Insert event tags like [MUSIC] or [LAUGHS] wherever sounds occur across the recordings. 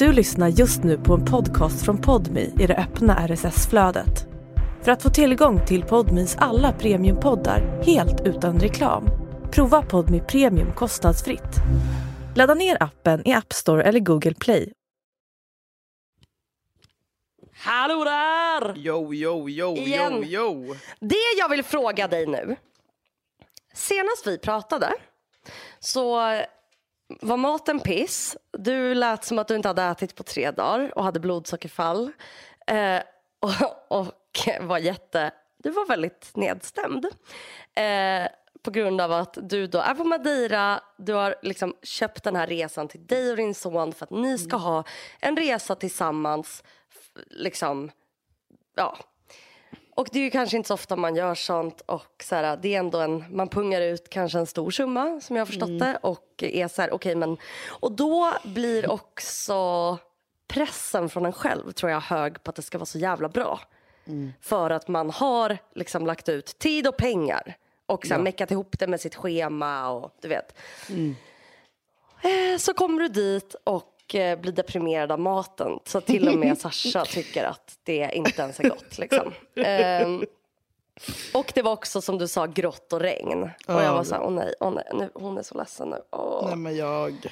Du lyssnar just nu på en podcast från Podmi i det öppna RSS-flödet. För att få tillgång till Podmis alla premiumpoddar helt utan reklam, prova Podmi Premium kostnadsfritt. Ladda ner appen i App Store eller Google Play. Hallå där! Yo, yo, yo, Igen. yo, yo. Det jag vill fråga dig nu. Senast vi pratade så var maten piss. Du lät som att du inte hade ätit på tre dagar och hade blodsockerfall. Eh, och, och [LAUGHS] var jätte... Du var väldigt nedstämd. Eh, på grund av att du då är på Madeira. Du har liksom köpt den här resan till dig och din son för att ni ska ha en resa tillsammans. Liksom, ja, och det är ju kanske inte så ofta man gör sånt och så här, det är ändå en, man pungar ut kanske en stor summa som jag har förstått det och är så här, okej men, och då blir också pressen från en själv tror jag hög på att det ska vara så jävla bra. För att man har liksom lagt ut tid och pengar och så här, meckat ihop det med sitt schema och du vet. Eh, Så kommer du dit och eh, blir deprimerad av maten. Så till och med [LAUGHS] Sasha tycker att det inte ens är gott. Liksom. Ehm, och det var också som du sa grått och regn. Och jag var så här, åh nej, åh nej nu, hon är så ledsen nu. Åh. Nej men jag...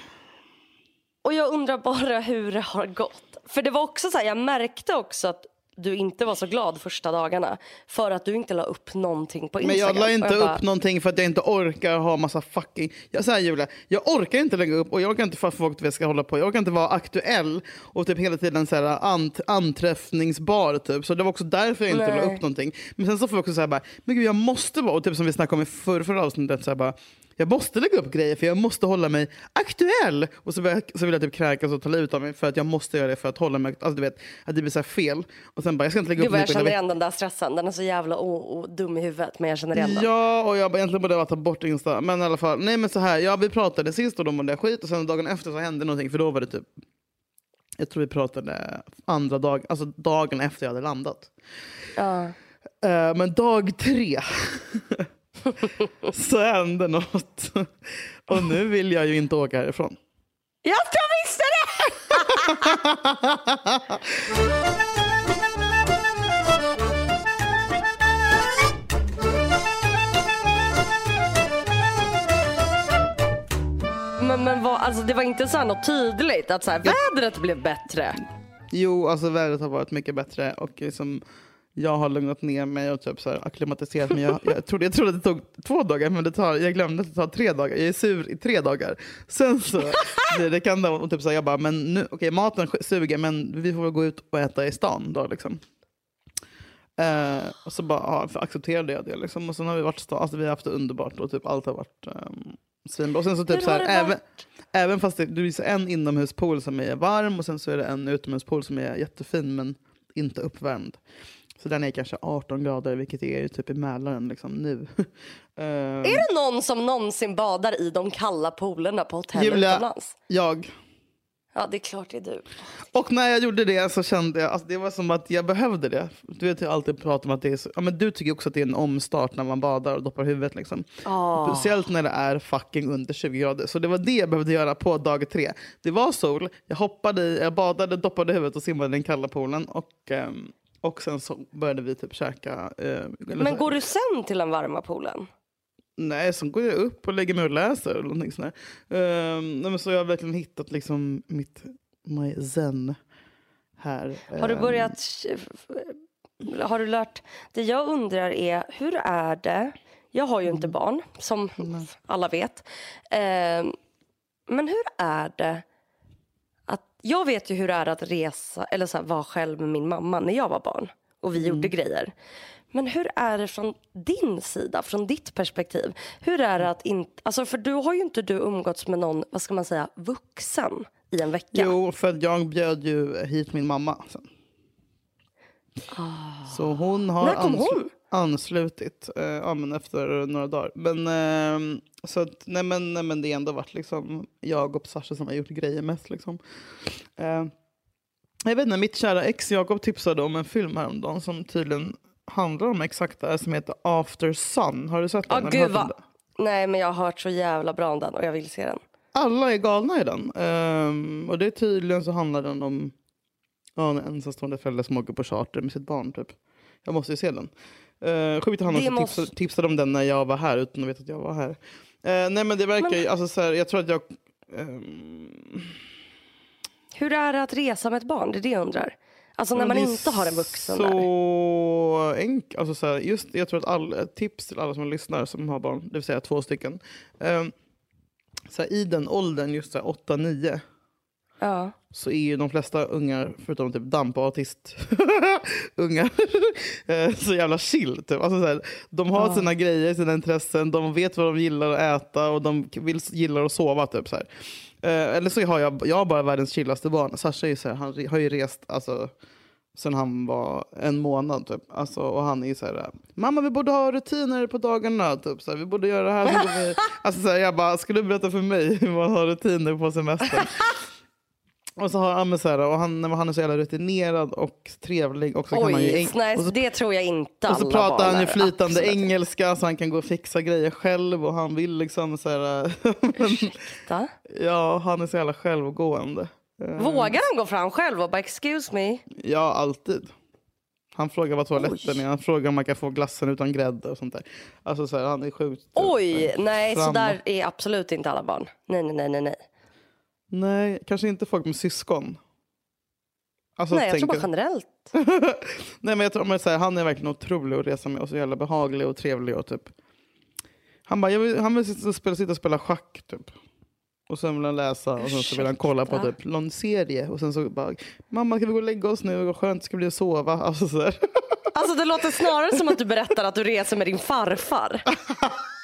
Och jag undrar bara hur det har gått. För det var också så här, jag märkte också att du inte var så glad första dagarna. För att du inte la upp någonting på Men Instagram. jag la inte bara, upp någonting för att jag inte orkar ha massa fucking... Jag, så här, Julia, jag orkar inte lägga upp och jag orkar inte för att folk ska hålla på. Jag orkar inte vara aktuell och typ hela tiden så här, ant, anträffningsbar. Typ. Så det var också därför jag inte la Nej. upp någonting. Men sen så får jag också säga bara, men gud jag måste vara, och typ som vi snackade om i förra, förra avsnittet, så här, bara, jag måste lägga upp grejer för jag måste hålla mig aktuell. Och så vill jag, så vill jag typ kräkas och ta livet av mig för att jag måste göra det för att hålla mig, alltså du vet, att det blir så fel. Och sen bara, jag ska inte lägga Gud upp jag känner igen den där stressen. Den är så jävla o- o- dum i huvudet. Men jag känner igen den. Ja, och jag bara, egentligen borde jag ta bort Insta. Men i alla fall, nej men så här, ja vi pratade sist och då mådde jag skit och sen dagen efter så hände någonting för då var det typ jag tror vi pratade andra dag, alltså dagen efter jag hade landat. Ja. Eh, men dag tre [LAUGHS] [LAUGHS] så hände något. Och nu vill jag ju inte åka härifrån. Jag visste det! [LAUGHS] Men, men vad, alltså det var inte så här något tydligt att så här, vädret blev bättre. Jo, alltså vädret har varit mycket bättre och liksom, jag har lugnat ner mig och typ så här akklimatiserat mig. Jag, jag, trodde, jag trodde att det tog två dagar, men det tar, jag glömde att det tar tre dagar. Jag är sur i tre dagar. Sen så blir det kan och typ så här, jag bara, men nu, okej maten suger, men vi får väl gå ut och äta i stan då liksom. Eh, och så bara ja, accepterade jag det liksom. Och sen har vi varit sta- alltså, vi har haft det underbart och typ allt har varit um, svinbra. Och sen så typ så här, även, även fast det, det så en inomhuspool som är varm och sen så är det en utomhuspool som är jättefin men inte uppvärmd. Så den är kanske 18 grader, vilket är ju typ i Mälaren liksom nu. [LAUGHS] Eh, Är det någon som någonsin badar i de kalla poolerna på hotell Julia, utomlands? jag. Ja, det är klart det är du. Och när jag gjorde det så kände jag, alltså det var som att jag behövde det. Du vet jag alltid pratar om att det är så, ja men du tycker också att det är en omstart när man badar och doppar huvudet liksom. Ah. Speciellt när det är fucking under 20 grader. Så det var det jag behövde göra på dag tre. Det var sol, jag hoppade i, jag badade, doppade huvudet och simmade i den kalla poolen. Och, ehm, och sen så började vi typ käka. eh, Men går du sen till den varma poolen? Nej, sen går jag upp och lägger mig och läser. Eller någonting sånt där. Ehm, men så jag har verkligen hittat liksom mitt my zen här. Har du Ehm, börjat... Har du lärt... Det jag undrar är, hur är det... Jag har ju inte barn, som alla vet. Ehm, Men hur är det. Jag vet ju hur det är att resa, eller så här, vara själv med min mamma när jag var barn. Och vi gjorde grejer. Men hur är det från din sida, från ditt perspektiv? Hur är det att inte... Alltså för du har ju inte du umgåtts med någon, vad ska man säga, vuxen i en vecka. Jo, för jag bjöd ju hit min mamma sen. Så hon har Ah. När kom hon? Anslutit eh, ja, men efter några dagar. Men, eh, så att, nej, men, nej, men det har ändå varit liksom jag och Sasha som har gjort grejer mest. Liksom. Eh, jag vet inte, mitt kära ex Jakob tipsade om en film häromdagen som tydligen handlar om exakt det här som heter After Sun. Har du sett den? eller gud det? Nej, men jag har hört så jävla bra om den och jag vill se den. Alla är galna i den. Ehm, och det är tydligen så handlar den om ja, en ensamstående förälder som åker på charter med sitt barn. Typ. Jag måste ju se den. Uh, Sjukt att han också måste- tipsade, tipsade om den när jag var här utan att veta att jag var här. Eh, nej men det verkar ju, alltså så här, jag tror att jag... ehm, Hur är det att resa med ett barn? Det är det jag undrar. Alltså när man inte har en vuxen där. så enkelt. Alltså så här, just, jag tror att all, tips till alla som lyssnar som har barn, det vill säga två stycken. Ehm, så här, I den åldern, just 8-9, Ja. så är ju de flesta ungar, förutom typ damp och autist [LAUGHS] ungar, [LAUGHS] eh, så jävla chill. Typ. Alltså, så här, de har Ja. sina grejer, sina intressen, de vet vad de gillar att äta och de vill, gillar att sova. Typ, så här. Eh, eller så har jag, jag har bara världens chillaste barn. Sasha är så här, han har ju rest alltså, sen han var en månad. Typ. Alltså, och han är så här, mamma vi borde ha rutiner på dagarna. Typ, så här, vi borde göra det här. Så går vi... [LAUGHS] alltså, så här, jag bara, skulle du berätta för mig hur man har rutiner på semestern? Och så har med så här, och han, men han är så jävla rutinerad och trevlig. Och så kan han ju Oj, nej, och så, det tror jag inte och så pratar han ju flytande Absolut engelska så han kan gå och fixa grejer själv. Och han vill liksom så här, [LAUGHS] inte. ja, han är så jävla självgående. Eh, Vågar han gå fram själv och bara excuse me? Ja, alltid. Han frågar vad toaletten Oj. är, han frågar om man kan få glassen utan grädde och sånt där. Alltså så här, han är sjukt. Oj, nej så där är absolut inte alla barn. Nej, nej, nej, nej. Nej. Kanske inte folk med syskon. Alltså, nej jag tror bara generellt. [LAUGHS] Nej men jag tror men så här, han är verkligen otrolig att resa med och så jävla behaglig och trevlig och typ. Han bara, vill, han vill sitta och spela, sitta och spela schack typ. Och sen vill han läsa och sen så vill han kolla på typ någon serie. Och sen så bara, mamma ska vi gå och lägga oss nu? Vad skönt det ska bli att sova. Alltså så här. Alltså det låter snarare som att du berättar att du reser med din farfar. [LAUGHS]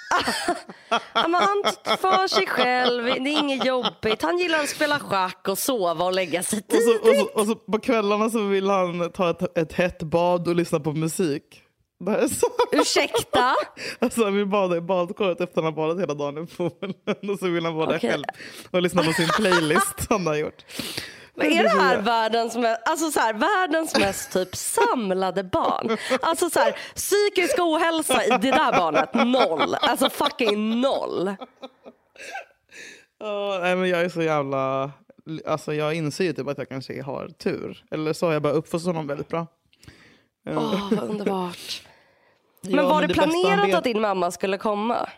Men han för sig själv, det är inget jobbigt. Han gillar att spela schack och sova och lägga sig Och så, och, tidigt. så, och så på kvällarna så vill han ta ett, ett hett bad och lyssna på musik. Det här är så. Ursäkta? [LAUGHS] Alltså han vill bada i badkaret efter att han har badat hela dagen i [LAUGHS] poolen. Och så vill han vara där Okej. själv och lyssna på sin playlist han har gjort. Men är det här världens, mest, alltså så här, världens mest typ samlade barn? Alltså så här, psykisk ohälsa i det där barnet, noll. Alltså fucking noll. Ja, nej, men jag är så jävla... Alltså jag inser ju typ att jag kanske har tur. Eller så har jag bara uppfostrat honom väldigt bra. Åh, vad underbart. [LAUGHS] ja, Men var det bästa han planerat vet- att din mamma skulle komma?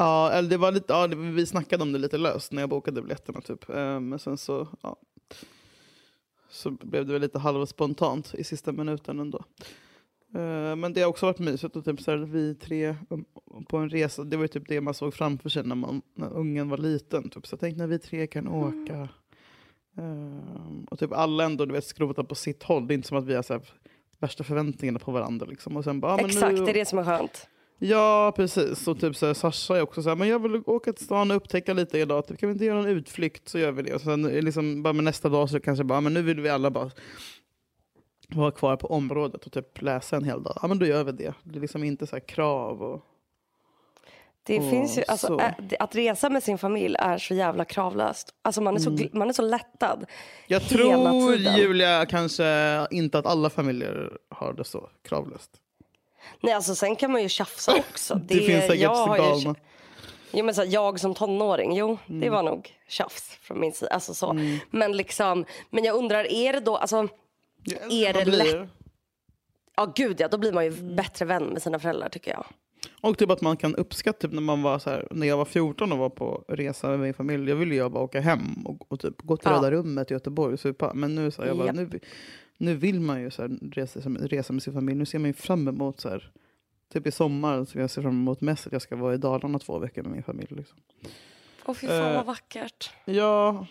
Ja, eller det var lite, ja, vi snackade om det lite löst när jag bokade biljetterna. Typ. Eh, Men sen så, ja, så blev det väl lite halvspontant i sista minuten ändå. Eh, Men det har också varit mysigt att typ så här, vi tre um, på en resa, det var ju typ det man såg framför sig när, man, när ungen var liten. Typ. Så jag tänkte när vi tre kan åka. Eh, och typ alla ändå du vet, skrotar på sitt håll. Det är inte som att vi har så här, värsta förväntningarna på varandra. Liksom. Och sen bara, men Exakt, nu, det är det som är skönt. Ja, precis. Och typ så här, Sasha är också så här, men jag vill åka till stan och upptäcka lite idag. Typ, kan vi inte göra en utflykt så gör vi det. Och sen liksom, bara med nästa dag så kanske bara, men nu vill vi alla bara vara kvar på området och typ läsa en hel dag. Ja, men då gör vi det. Det är liksom inte så här krav. Och... Det Åh, finns ju, alltså, att resa med sin familj är så jävla kravlöst. Alltså man är så, gl- man är så lättad. Jag tror, tiden. Julia, kanske inte att alla familjer har det så kravlöst. Nej, alltså, sen kan man ju tjafsa [LAUGHS] också. Det, finns säkert jag galna. Jo, men så här, jag som tonåring, jo Mm. det var nog tjafs från min sida. Alltså, så. Men, liksom, men jag undrar, är det då, alltså, är det lätt? ja gud ja, då blir man ju Mm. bättre vän med sina föräldrar tycker jag. Och typ att man kan uppskatta typ när man var så här, när jag var 14 och var på resa med min familj. Jag ville ju bara åka hem och, och typ gå till Ja. Röda rummet i Göteborg och supa. Men nu, så här, jag bara, Japp. nu, nu vill man ju så här, resa, resa med sin familj. Nu ser man ju fram emot så här, typ i sommar så jag ser fram emot mest att jag ska vara i Dalarna två veckor med min familj. Liksom. Åh fy fan Eh, vad vackert. Ja,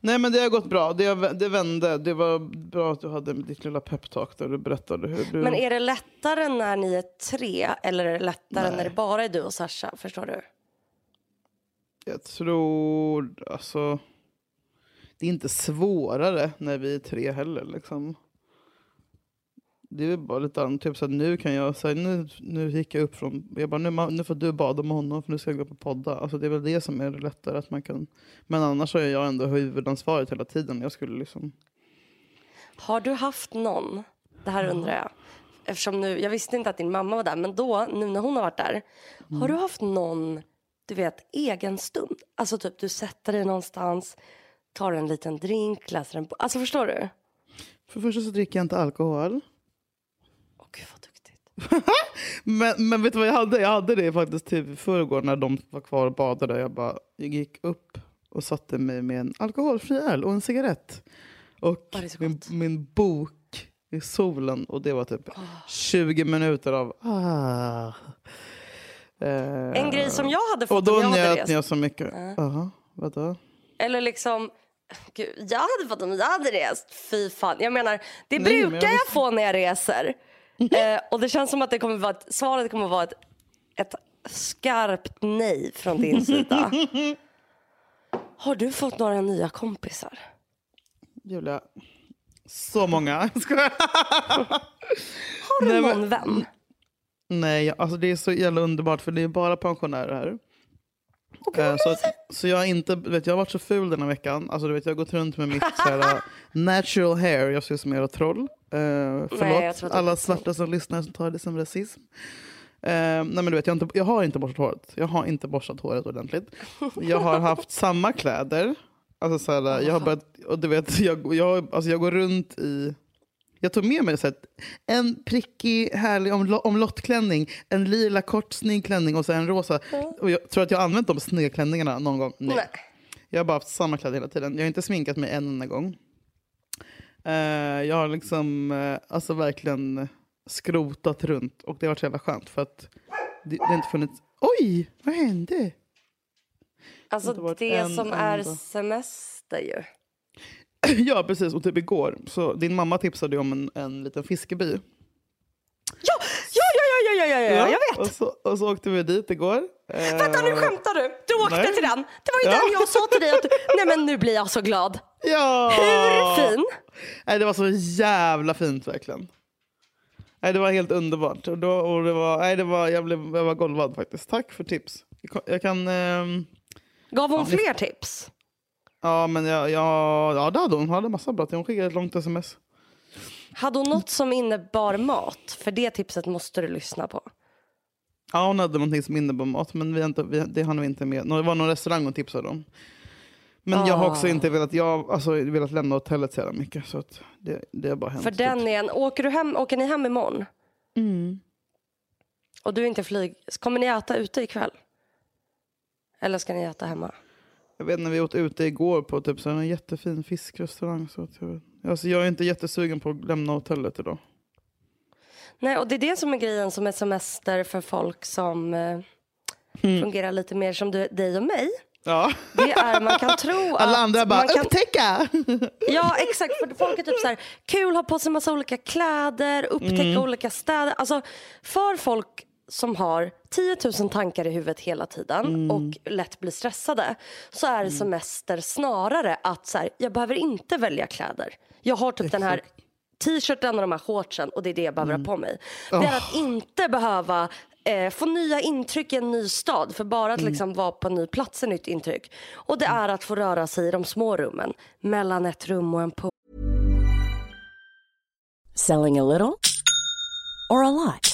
nej men det har gått bra. Det, det vände. Det var bra att du hade ditt lilla peptalk där du berättade hur du... Men är det lättare när ni är tre eller är det lättare Nej. när det bara är du och Sasha? Förstår du? Jag tror, alltså... Det är inte svårare när vi är tre heller. Liksom. Det är bara lite annat. Typ så nu kan jag säga, nu, nu gick jag upp från, jag bara, nu, nu får du bada med honom för nu ska jag gå och podda. Alltså det är väl det som är lättare att man kan. Men annars har jag ändå huvudansvaret hela tiden. Jag skulle liksom, Har du haft någon, det här undrar jag, eftersom nu, jag visste inte att din mamma var där, men då, nu när hon har varit där, har du haft någon du vet, egen stund. Alltså typ du sätter dig någonstans, tar en liten drink, läser en bok. Alltså förstår du? För det första så dricker jag inte alkohol. Åh gud vad duktigt. [LAUGHS] Men, men vet du vad jag hade? Jag hade det faktiskt typ i förrgår när de var kvar och badade. Jag bara jag gick upp och satte mig med en alkoholfri öl och en cigarett. Och min, min bok i solen. Och det var typ 20 minuter av ah. Eh, En grej som jag hade Och fått då om jag njöt jag så mycket. Jaha, vadå? Eller liksom, gud, jag hade fått om jag hade rest. Fy fan. Jag menar, det Nej, men brukar jag jag, få när jag reser. [LAUGHS] eh, och det känns som att det kommer vara ett, svaret kommer vara ett, ett skarpt nej från din sida. [LAUGHS] Har du fått några nya kompisar? Julia, så många. [LAUGHS] Har du Nej, men- någon vän? Nej, alltså det är så jävla underbart för det är bara pensionärer här. Eh, så, att, så jag har inte, vet, jag har varit så ful den här veckan. Alltså, du vet, jag har gått runt med mitt så här, uh, [LAUGHS] natural hair. Jag ser ut som jävla troll. Uh, förlåt det alla svarta som lyssnar som tar det som rasism. Eh, nej men du vet, jag, har inte, jag har inte borstat håret. Jag har inte borstat håret ordentligt. Jag har haft [LAUGHS] samma kläder. Alltså, så här, jag har börjat, och du vet, jag, jag, alltså, jag går runt i... Jag tog med mig så här, en prickig, härlig omlo- omlottklänning, en lila kort snygg klänning och så en rosa. Och jag tror att jag har använt de snygga klänningarna någon gång. Nej. Nej. Jag har bara haft samma kläder hela tiden. Jag har inte sminkat mig en enda gång. Eh, jag har liksom eh, alltså verkligen skrotat runt och det har varit så jävla skönt för att det, det har inte funnits... Oj, vad hände? Alltså det en som är semester ju. [CLEARS THROAT] ja, precis. Och typ igår, så din mamma tipsade om en, en liten fiskeby. Ja, ja, ja, ja, ja, ja, ja, jag vet. Och så, och så åkte vi dit igår. Eh, Vänta nu skämtar du. Du åkte nej. till den. Det var ju Ja. den jag sa till dig. Att du... Nej men nu blir jag så glad. Ja! Hur fin? Nej, det var så jävla fint verkligen. Nej, det var helt underbart. Och då, och det var, nej, det var, jag, blev, jag var golvad faktiskt. Tack för tips. Jag kan- ehm, Gav hon Ja, fler tips? Ja, men jag, jag, ja, det hade hon. Hon hade massa bra. Hon skickade ett långt sms. Hade hon något som innebar mat? För det tipset måste du lyssna på. Ja, hon hade någonting som innebar mat, men vi inte, vi, det hann vi inte med. Det var någon restaurang hon tipsade om. Men jag har också Ah. inte velat, jag, alltså, velat lämna hotellet så jävla mycket. Så att det, det har bara hänt. För typ. den är en... Åker, du hem, åker ni hem imorgon? Mm. Och du är inte flyg... Kommer ni äta ute ikväll? Eller ska ni äta hemma? Jag vet när vi åt ute igår på typ så en jättefin fiskrestaurang. Så att jag, alltså jag är inte jättesugen på att lämna hotellet idag. Nej, och det är det som är grejen som är semester för folk som eh, Mm. fungerar lite mer som du, dig och mig. Ja. Det är man kan tro [LAUGHS] att Alla andra bara man kan, upptäcka! [LAUGHS] Ja exakt, för folk är typ så här kul, ha på sig massa olika kläder, upptäcka Mm. olika städer. Alltså för folk som har 10 000 tankar i huvudet hela tiden Mm. och lätt blir stressade så är semester snarare att så här, jag behöver inte välja kläder. Jag har typ den här t-shirten och de här shortsen och det är det jag behöver Mm. ha på mig. Det är att inte behöva eh, få nya intryck i en ny stad för bara att Mm. liksom vara på en ny plats är nytt intryck. Och det är att få röra sig i de små rummen mellan ett rum och en pool. Selling a little or a lot?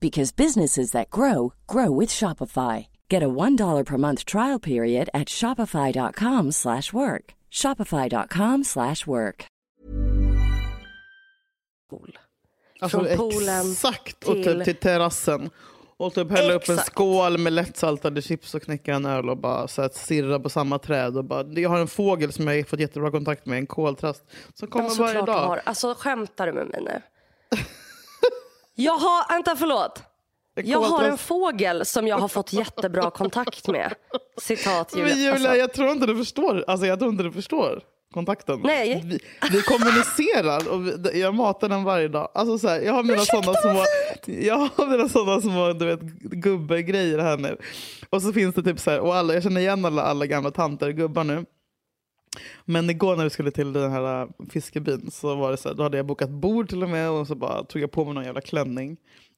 because businesses that grow grow with Shopify. Get a $1 per month trial period at shopify.com/work. shopify.com/work. pool. Alltså, Från poolen exakt, och till- typ till terrassen. Och typ hälla upp en skål med lättsaltade chips och knäcka en öl och bara så att stirra på samma träd. Och bara, jag har en fågel som jag har fått jättebra kontakt med, en koltrast. Som kommer Ja, varje dag. har. Alltså skämtar du med mig nu? [LAUGHS] Jag har, vänta förlåt. Jag har en fågel som jag har fått jättebra kontakt med. Citat Men Julia. Julia, Alltså, jag tror inte du förstår. Alltså, jag tror inte du förstår. kontakten. Nej. Vi, vi kommunicerar och vi, jag matar den varje dag. Alltså så här, jag har mina sådana små, jag har mina sådana små du vet, gubbegrejer här nu. Och så finns det typ så här, och alla, jag känner igen alla, alla gamla tanter och gubbar nu. Men igår när vi skulle till den här äh, fiskebyn så var det så här, då hade jag bokat bord till och med och så bara tog jag på mig någon jävla klänning.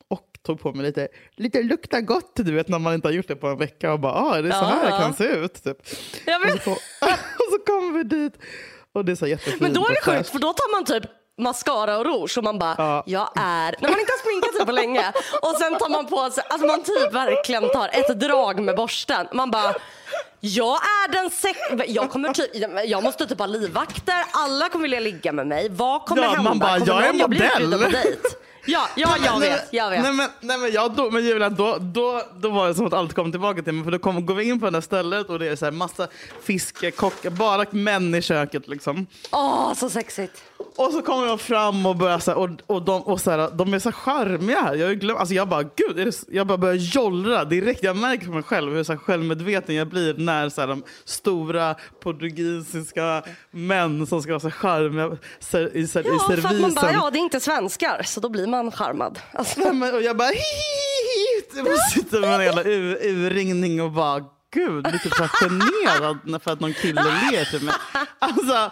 Och tog på mig lite, lite lukta gott, du vet när man inte har gjort det på en vecka och bara, ah, är det så här Ja. det kan se ut? Typ. Jag Och, så kom, [LAUGHS] och så kommer vi dit och det är så jättefint. Men då är det sjukt för då tar man typ mascara och rouge och man bara, Ja. jag är, när man inte har sminkat sig på länge och sen tar man på sig, alltså man typ verkligen tar ett drag med borsten. Man bara, jag är den sex... Jag, kommer typ, jag måste typ ha livvakter, alla kommer vilja ligga med mig. Vad kommer Ja, hända? man bara, kommer jag är någon modell. På dejt? Ja, ja jag Nej, vet. Jag vet. Nej, men, nej, men, jag, då, men Julia, då, då, då var det som att allt kom tillbaka till mig. För då kom, går vi in på det här stället och det är så här massa fiskekockar, bara män i köket. Liksom. Åh, så sexigt. Och så kommer de fram och börjar så här, och, och, de, och så här, de är så charmiga. Jag, glömt, alltså jag bara, gud, är det, jag bara börjar jollra direkt. Jag märker på mig själv hur så här självmedveten jag blir när så här, de stora portugisiska män som ska vara så charmiga ser, i, ser, Ja, i för att man servisen. bara, ja det är inte svenskar, så då blir man charmad. Alltså, Nej, men, och jag bara hihihi. Jag sitter med en jävla ur, urringning och bara gud, lite så generad för att någon kille ler till mig. Alltså,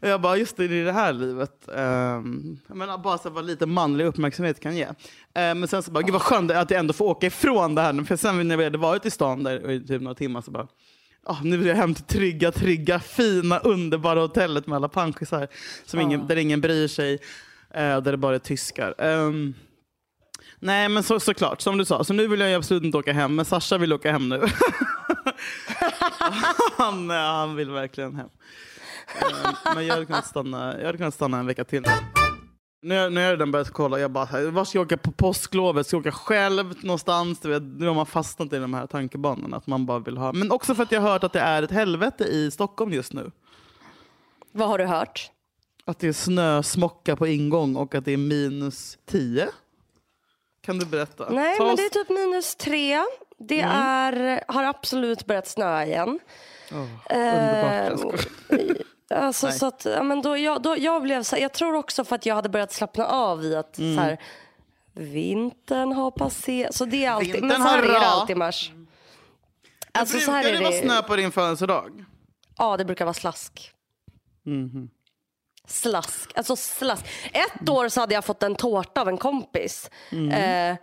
och jag bara, just det, det är det här livet. Um, jag menar, bara så vad lite manlig uppmärksamhet kan ge. Eh, men sen så bara, gud vad skönt att jag ändå får åka ifrån det här. För sen när vi hade varit i stan där i typ några timmar så bara, ah, nu vill jag hem till trygga, trygga, fina, underbara hotellet med alla panschisar. Som ingen, där ingen bryr sig eh, där det bara är tyskar. Um, Nej, men så, såklart. Som du sa. Så nu vill jag absolut inte åka hem. Men Sasha vill åka hem nu. [LAUGHS] han, eh, han vill verkligen hem. Um, men jag hade kunnat stanna, jag hade kunnat stanna en vecka till. Nu har nu har jag redan börjat kolla. Jag bara, var ska jag åka på påsklovet? Ska jag åka själv någonstans? Du vet, nu har man fastnat i de här tankebanorna. Att man bara vill ha. Men också för att jag har hört att det är ett helvete i Stockholm just nu. vad har du hört? Att det är snösmocka på ingång och att det är minus 10. Kan du berätta? Nej, Ta men oss- det är typ minus tre. Det Mm. är, har absolut börjat snöa igen. Underbart. Jag. Alltså, Nej. så att, ja, men då, jag, då, jag, blev så, jag tror också för att jag hade börjat slappna av i att Mm. så här, vintern har passerat. Så det är alltid, Vintern men så här är det alltid mars. Alltså, så här Brukar är det vara snö på din födelsedag? Ja, det brukar vara slask. Mhm. Slask. Alltså slask. Ett år så hade jag fått en tårta av en kompis. Mm. Eh,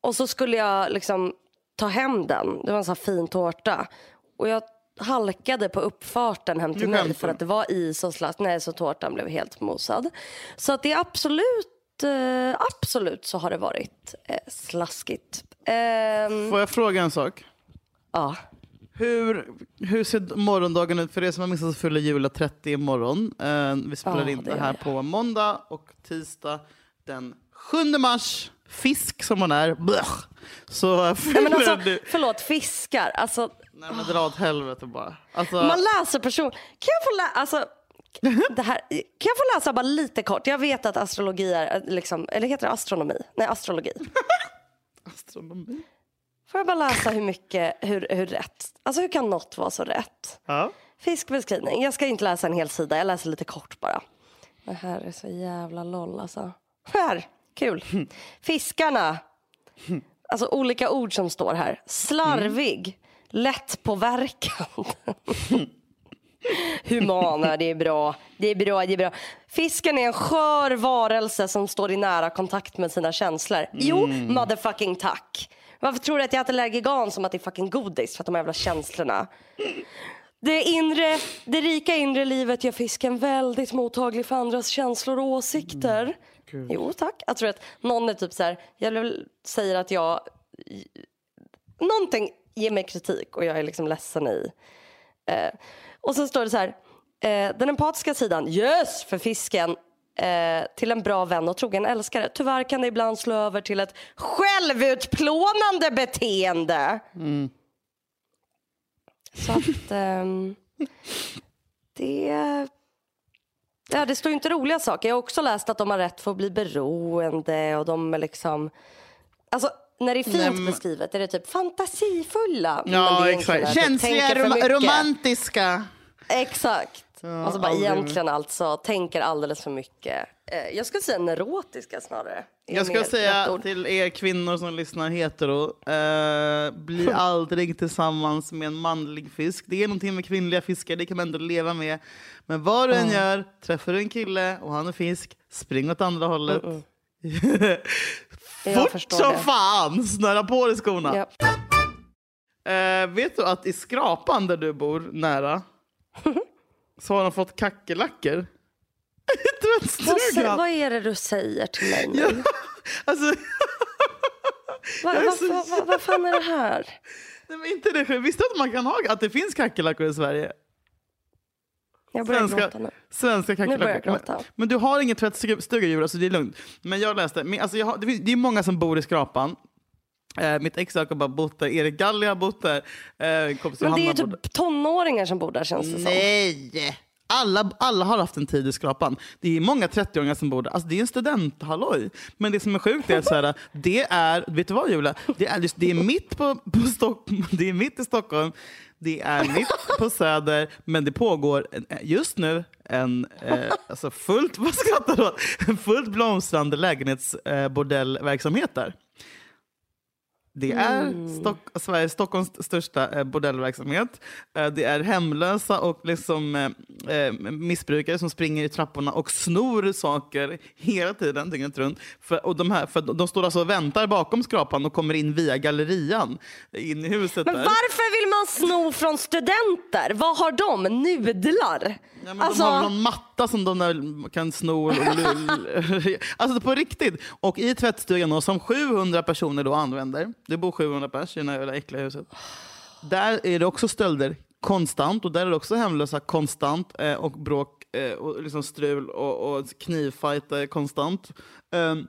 och så skulle jag liksom ta hem den. Det var en sån här fin tårta. Och jag halkade på uppfarten hem till mig för att det var is och slask. Nej, så tårtan blev helt mosad. Så att det är absolut, eh, absolut så har det varit eh, slaskigt. Ehm, Får jag fråga en sak? ja. Hur, hur ser morgondagen ut för er som har missat så fyller Julia 30 imorgon. Eh, vi spelar Ja, in det här jag. på måndag och tisdag den 7 mars. Fisk som hon är. Blech. Så Nej, fyller men alltså, du... förlåt, fiskar. Alltså, Nej men dra åt helvete bara. Alltså, Man läser person... Kan jag få läsa... Alltså, det här, kan jag få läsa bara lite kort? Jag vet att astrologi är, liksom, eller heter det astronomi? Nej, astrologi. [LAUGHS] astronomi. Får jag bara läsa hur mycket, hur, hur rätt? Alltså hur kan något vara så rätt? Ja. Fiskbeskrivning. Jag ska inte läsa en hel sida, jag läser lite kort bara. Det här är så jävla loll alltså. Här, kul. Fiskarna. Alltså olika ord som står här. Slarvig, lättpåverkad. Humana, [LAUGHS] det är bra. Det är bra, det är bra. Fisken är en skör varelse som står i nära kontakt med sina känslor. Jo, motherfucking tack. Varför tror du att jag äter Lägergan som att det är fucking godis för att de här jävla känslorna? Det, inre, det rika inre livet gör fisken väldigt mottaglig för andras känslor och åsikter. jo tack. Jag tror att någon är typ så här, jag säger att jag, någonting ger mig kritik och jag är liksom ledsen i. Eh, och så står det så här, eh, den empatiska sidan, yes för fisken. Eh, till en bra vän och trogen älskare. Tyvärr kan det ibland slå över till ett självutplånande beteende. Så att ehm, det... Ja, det står ju inte roliga saker. Jag har också läst att de har rätt för att bli beroende och de är liksom... Alltså, när det är fint Nej, beskrivet är det typ fantasifulla. Ja, exakt. Känsliga, rom mycket. romantiska. Exakt. Alltså bara aldrig. egentligen alltså tänker alldeles för mycket. Eh, jag skulle säga neurotiska snarare. Jag ska säga till er kvinnor som lyssnar hetero, eh, bli [LAUGHS] aldrig tillsammans med en manlig fisk. Det är någonting med kvinnliga fiskar, det kan man ändå leva med. Men vad du än gör, träffar du en kille och han är fisk, spring åt andra hållet. [LAUGHS] Jag Fort förstår som det. fan! Snöra på dig skorna. Ja. Eh, vet du att i Skrapan där du bor nära [LAUGHS] så har de fått kackerlackor? [LAUGHS] Vad, Tvättstugan! vad är det du säger till mig nu? Ja, [LAUGHS] alltså, [LAUGHS] Vad, jag är vad, fan är det här? nej, men inte det. Visste du att man kan ha att det finns kackerlackor i Sverige? Jag börjar Svenska, gråta nu. svenska kackerlackor. Men, men du har ingen tvättstuga så det är lugnt. Men jag läste, men alltså jag har, det, finns, det är många som bor i Skrapan. Eh, mitt ex har bott där, Erik Galli har bott där. Eh, Men det är ju typ tonåringar som bor där känns det som. Nej! Alla, alla har haft en tid i Skrapan. Det är många 30-åringar som bor där. Alltså, det är en studenthalloj. Men det som är sjukt är att så här, det är, vet du vad Julia? Det är, det är, mitt, på, på Stock, [LAUGHS] det är mitt i Stockholm. Det är mitt på Söder, men det pågår just nu en eh, alltså fullt, [LAUGHS] vad skrattar du? En fullt blomstrande lägenhetsbordellverksamhet där. Det är Stock, Sveriges Stockholms största eh, bordellverksamhet. Eh, det är hemlösa och liksom, eh, missbrukare som springer i trapporna och snor saker hela tiden, dygnet runt. För, och de, här, för de står alltså och väntar bakom skrapan och kommer in via gallerian in i huset. Men där. varför vill man sno från studenter? Vad har de? Nudlar? Ja, men alltså, De har väl någon matta som de där kan sno. och- alltså på riktigt. Och i tvättstugan då, som 700 personer då använder, det bor 700 pers i det här jävla äckliga huset. Där är det också stölder konstant och där är det också hemlösa konstant eh, och bråk eh, och liksom strul och, och knivfighter konstant. Um,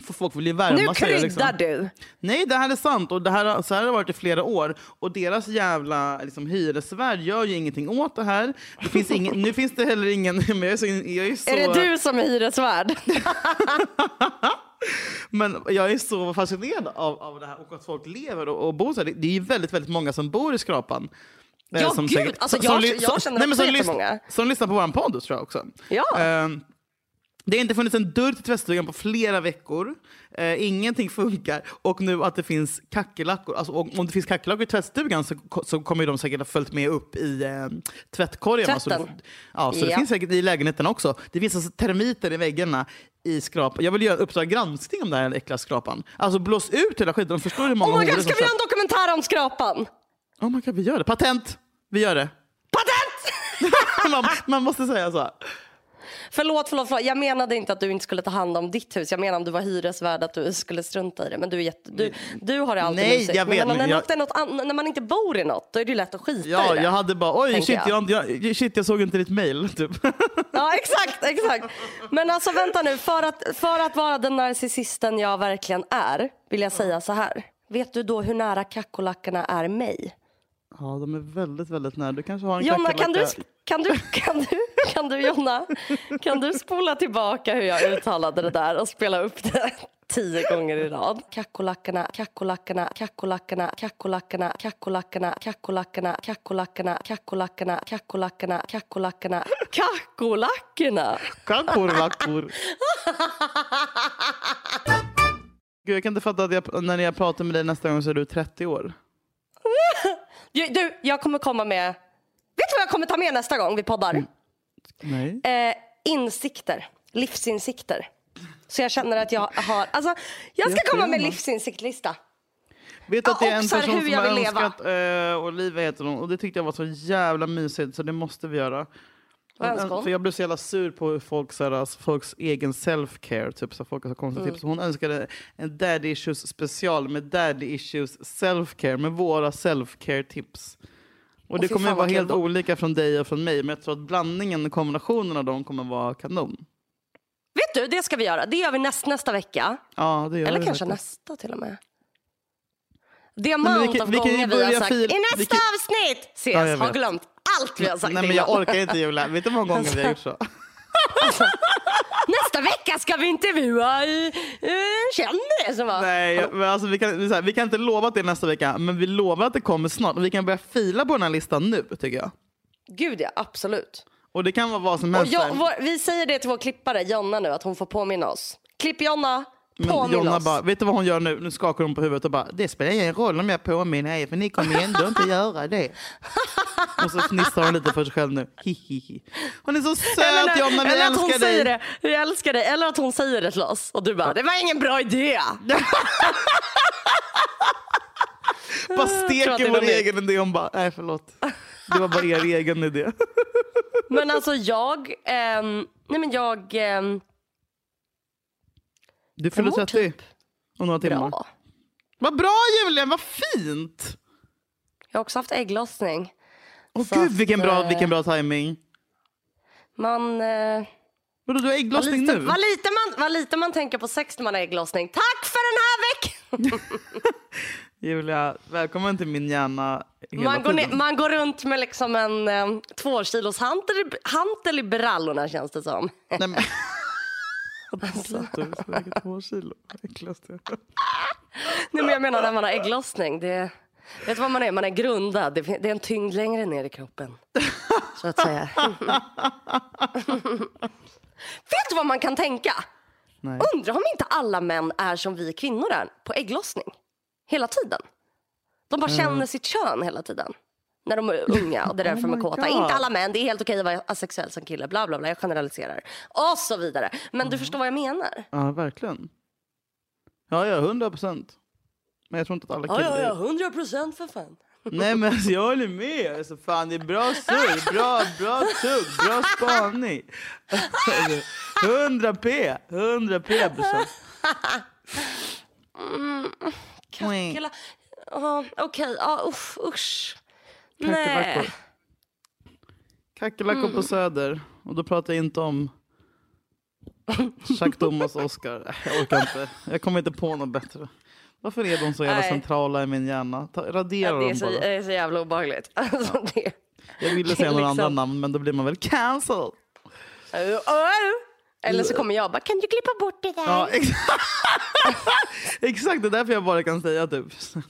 för folk vill ju värma nu sig. kryddar liksom. du. Nej, det här är sant. Och det här, har- så här har det varit i flera år. Och deras jävla liksom, hyresvärd gör ju ingenting åt det här. Det finns ingen, nu finns det heller ingen... [LAUGHS] Men jag är så, jag är så, Är det du som är hyresvärd? [LAUGHS] Men jag är så fascinerad av, av det här och att folk lever och, och bor så här. Det, det är ju väldigt, väldigt många som bor i Skrapan. Eh, Ja, som gud. Alltså, som- jag- som jag som- känner nej, men också som jättemånga. lys- Som lyssnar på vår podd tror jag också. Ja. Ehm, det har inte funnits en dörr till tvättstugan på flera veckor. Eh, ingenting funkar. Och nu att det finns kackerlackor. Alltså, om det finns kackerlackor i tvättstugan så, så kommer de säkert ha följt med upp i eh, tvättkorgen. va? Så Tvätten. det, ja, så det Ja. finns säkert i lägenheten också. Det finns alltså termiter i väggarna i skrapan. Jag vill göra Uppdrag granskning om den här äckliga skrapan. Alltså blås ut hela skiten. De förstår hur många Oh my God, ska vi göra en dokumentär om skrapan? Oh my God, vi gör det. Patent! Vi gör det. Patent! [LAUGHS] man, man måste säga så. Förlåt, förlåt, förlåt. Jag menade inte att du inte skulle ta hand om ditt hus. Jag menade om du var hyresvärd att du skulle strunta i det. Men du, är jätte, du, du har det alltid Nej, mysigt. jag vet, men när, jag- något är något an- när man inte bor i något, då är det ju lätt att skita Ja, i det. jag hade bara, oj shit jag. jag, jag, shit, jag såg inte ditt mail. [LAUGHS] Typ. Ja, exakt, exakt. Men alltså vänta nu, för att, för att vara den narcissisten jag verkligen är, vill jag säga så här. Vet du då hur nära kackerlackorna är mig? Ja, de är väldigt, väldigt nära. Du kanske har en Jonna, kan du, kan du, [LAUGHS] kan du, kan du, Jonna, kan du spola tillbaka hur jag uttalade det där och spela upp det tio gånger i rad? Kackerlackorna, kackerlackorna, kackerlackorna, kackerlackorna, kackerlackorna, kackerlackorna, kackerlackorna, kackerlackorna, kackerlackorna, kackerlackorna, kackerlackorna. Kackerlackor. [LAUGHS] Gud, jag kan inte fatta att jag, när jag pratar med dig nästa gång så är du 30 år. Du, jag kommer komma med... Vet du vad jag kommer ta med nästa gång vi poddar? Nej. Eh, insikter. Livsinsikter. Så jag känner att jag har... Alltså, jag ska komma med livsinsiktlista. Vet att det är en person som har önskat, eh, Olivia heter hon, och det tyckte jag var så jävla mysigt så det måste vi göra. Hon? För jag blev så jävla sur på folk, så här, alltså, folks egen self-care, typ, så folk har konstiga Mm. tips. Hon önskade en daddy issues special med daddy issues self-care, med våra self-care tips. Och det fy kommer att vara helt kul. olika från dig och från mig, men jag tror att blandningen, kombinationen av dem kommer att vara kanon. Vet du, det ska vi göra. Det gör vi näst, nästa vecka. Ja, det gör Eller vi kanske faktiskt. nästa till och med. Diamant vi kan- av vi kan ju gånger vi har sagt fil- i vi nästa kan- avsnitt ses. Ja, har glömt allt vi har sagt Nej, men jag orkar inte Julia. Vet du hur många gånger vi har gjort så? [LAUGHS] Nästa vecka ska vi intervjua uh, en kändis. Nej, men alltså, vi, kan, här, vi kan inte lova att det är nästa vecka, men vi lovar att det kommer snart. Vi kan börja fila på den här listan nu, tycker jag. Gud ja, absolut. Och det kan vara vad som helst. jag, vår, vi säger det till vår klippare Jonna nu att hon får påminna oss. Klipp Jonna, Men Jonna bara, vet du vad hon gör nu? Nu skakar hon på huvudet och bara, det spelar ingen roll om jag påminner er för ni kommer ändå inte göra det. [LAUGHS] Och så fnissar hon lite för sig själv nu. Hihihi. Hon är så eller, söt Jonna, vi eller att hon älskar säger dig. det, vi älskar dig. Eller att hon säger det till oss och du bara, det var ingen bra idé. [LAUGHS] Bara steker vår egen idé. Hon bara, nej förlåt. Det var bara er egen idé. [LAUGHS] Men alltså jag, ehm, nej men jag, ehm, Du fyller mår 30 typ om några timmar. bra. Vad bra Julia, vad fint! Jag har också haft ägglossning. Åh Så gud vilken att, bra, eh, vilken bra timing. Man, eh, Vadå du har vad, ägglossning lite, nu? vad, lite man, vad lite man tänker på sex när man har ägglossning. Tack för den här veckan! [LAUGHS] Julia, välkommen till min hjärna hela Man går, tiden. man går runt med liksom en eh, två kilos hantel i brallorna känns det som. Nej, [LAUGHS] Alltså. Du väger två kilo. Äckligaste. Nej, men jag menar när man har ägglossning. Det, vet du vad man är? Man är grundad. Det, är en tyngd längre ner i kroppen. Så att säga. [LAUGHS] vet du vad man kan tänka? Nej. Undrar om inte alla män är som vi kvinnor är på ägglossning. Hela tiden. De bara känner sitt kön hela tiden. När de är unga och det är därför Oh de är my kåta. God. Inte alla män, det är helt okej att vara asexuell som kille. Bla bla bla, jag generaliserar. Och så vidare. Men du förstår vad jag menar. Ja, verkligen. Ja, ja, hundra procent. Men jag tror inte att alla killar ja, ja, hundra procent för fan. [LAUGHS] Nej men alltså, jag håller med. Alltså, fan, det är bra surr, bra, bra tugg, bra spaning. [LAUGHS] Hundra p, hundra p brorsan. Ja, Okej, ja, usch, usch. Kackerlackor. Kackerlackor på Söder. Och då pratar jag inte om Jacques Thomas och Oscar. Jag orkar inte. Jag kommer inte på något bättre. Varför är de så jävla Nej. centrala i min hjärna? Ta, radera Ja, det, är dem så, bara. det är så jävla obehagligt. [LAUGHS] Alltså, det... Jag ville säga några liksom- andra namn men då blir man väl cancelled. Eller så kommer jag bara, kan du klippa bort det där? Ja, exakt. [LAUGHS] exakt, det är därför jag bara kan säga typ. [LAUGHS]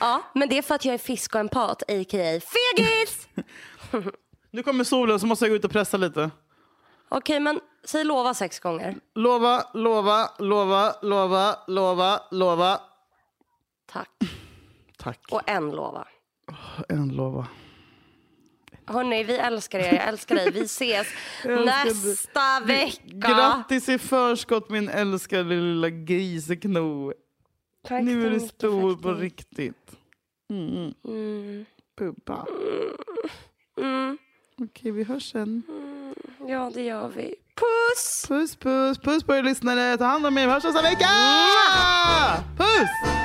Ja, men det är för att jag är fisk och empat, a.k.a. fegis. [LAUGHS] Nu kommer solen så måste jag gå ut och pressa lite. Okej, men säg lova sex gånger. Lova, lova, lova, lova, lova, lova. Tack. Tack. Och en lova. En lova. Hörni, vi älskar er. Jag älskar dig. Vi ses [LAUGHS] nästa vecka. Grattis i förskott min älskade lilla grisekno. Tack Nu är du stor på riktigt. Mm. Mm. Puppa. Mm. Okej, vi hörs sen. Ja, det gör vi. Puss! Puss, puss, puss på er lyssnare. Ta hand om er. Vi hörs nästa vecka! Puss!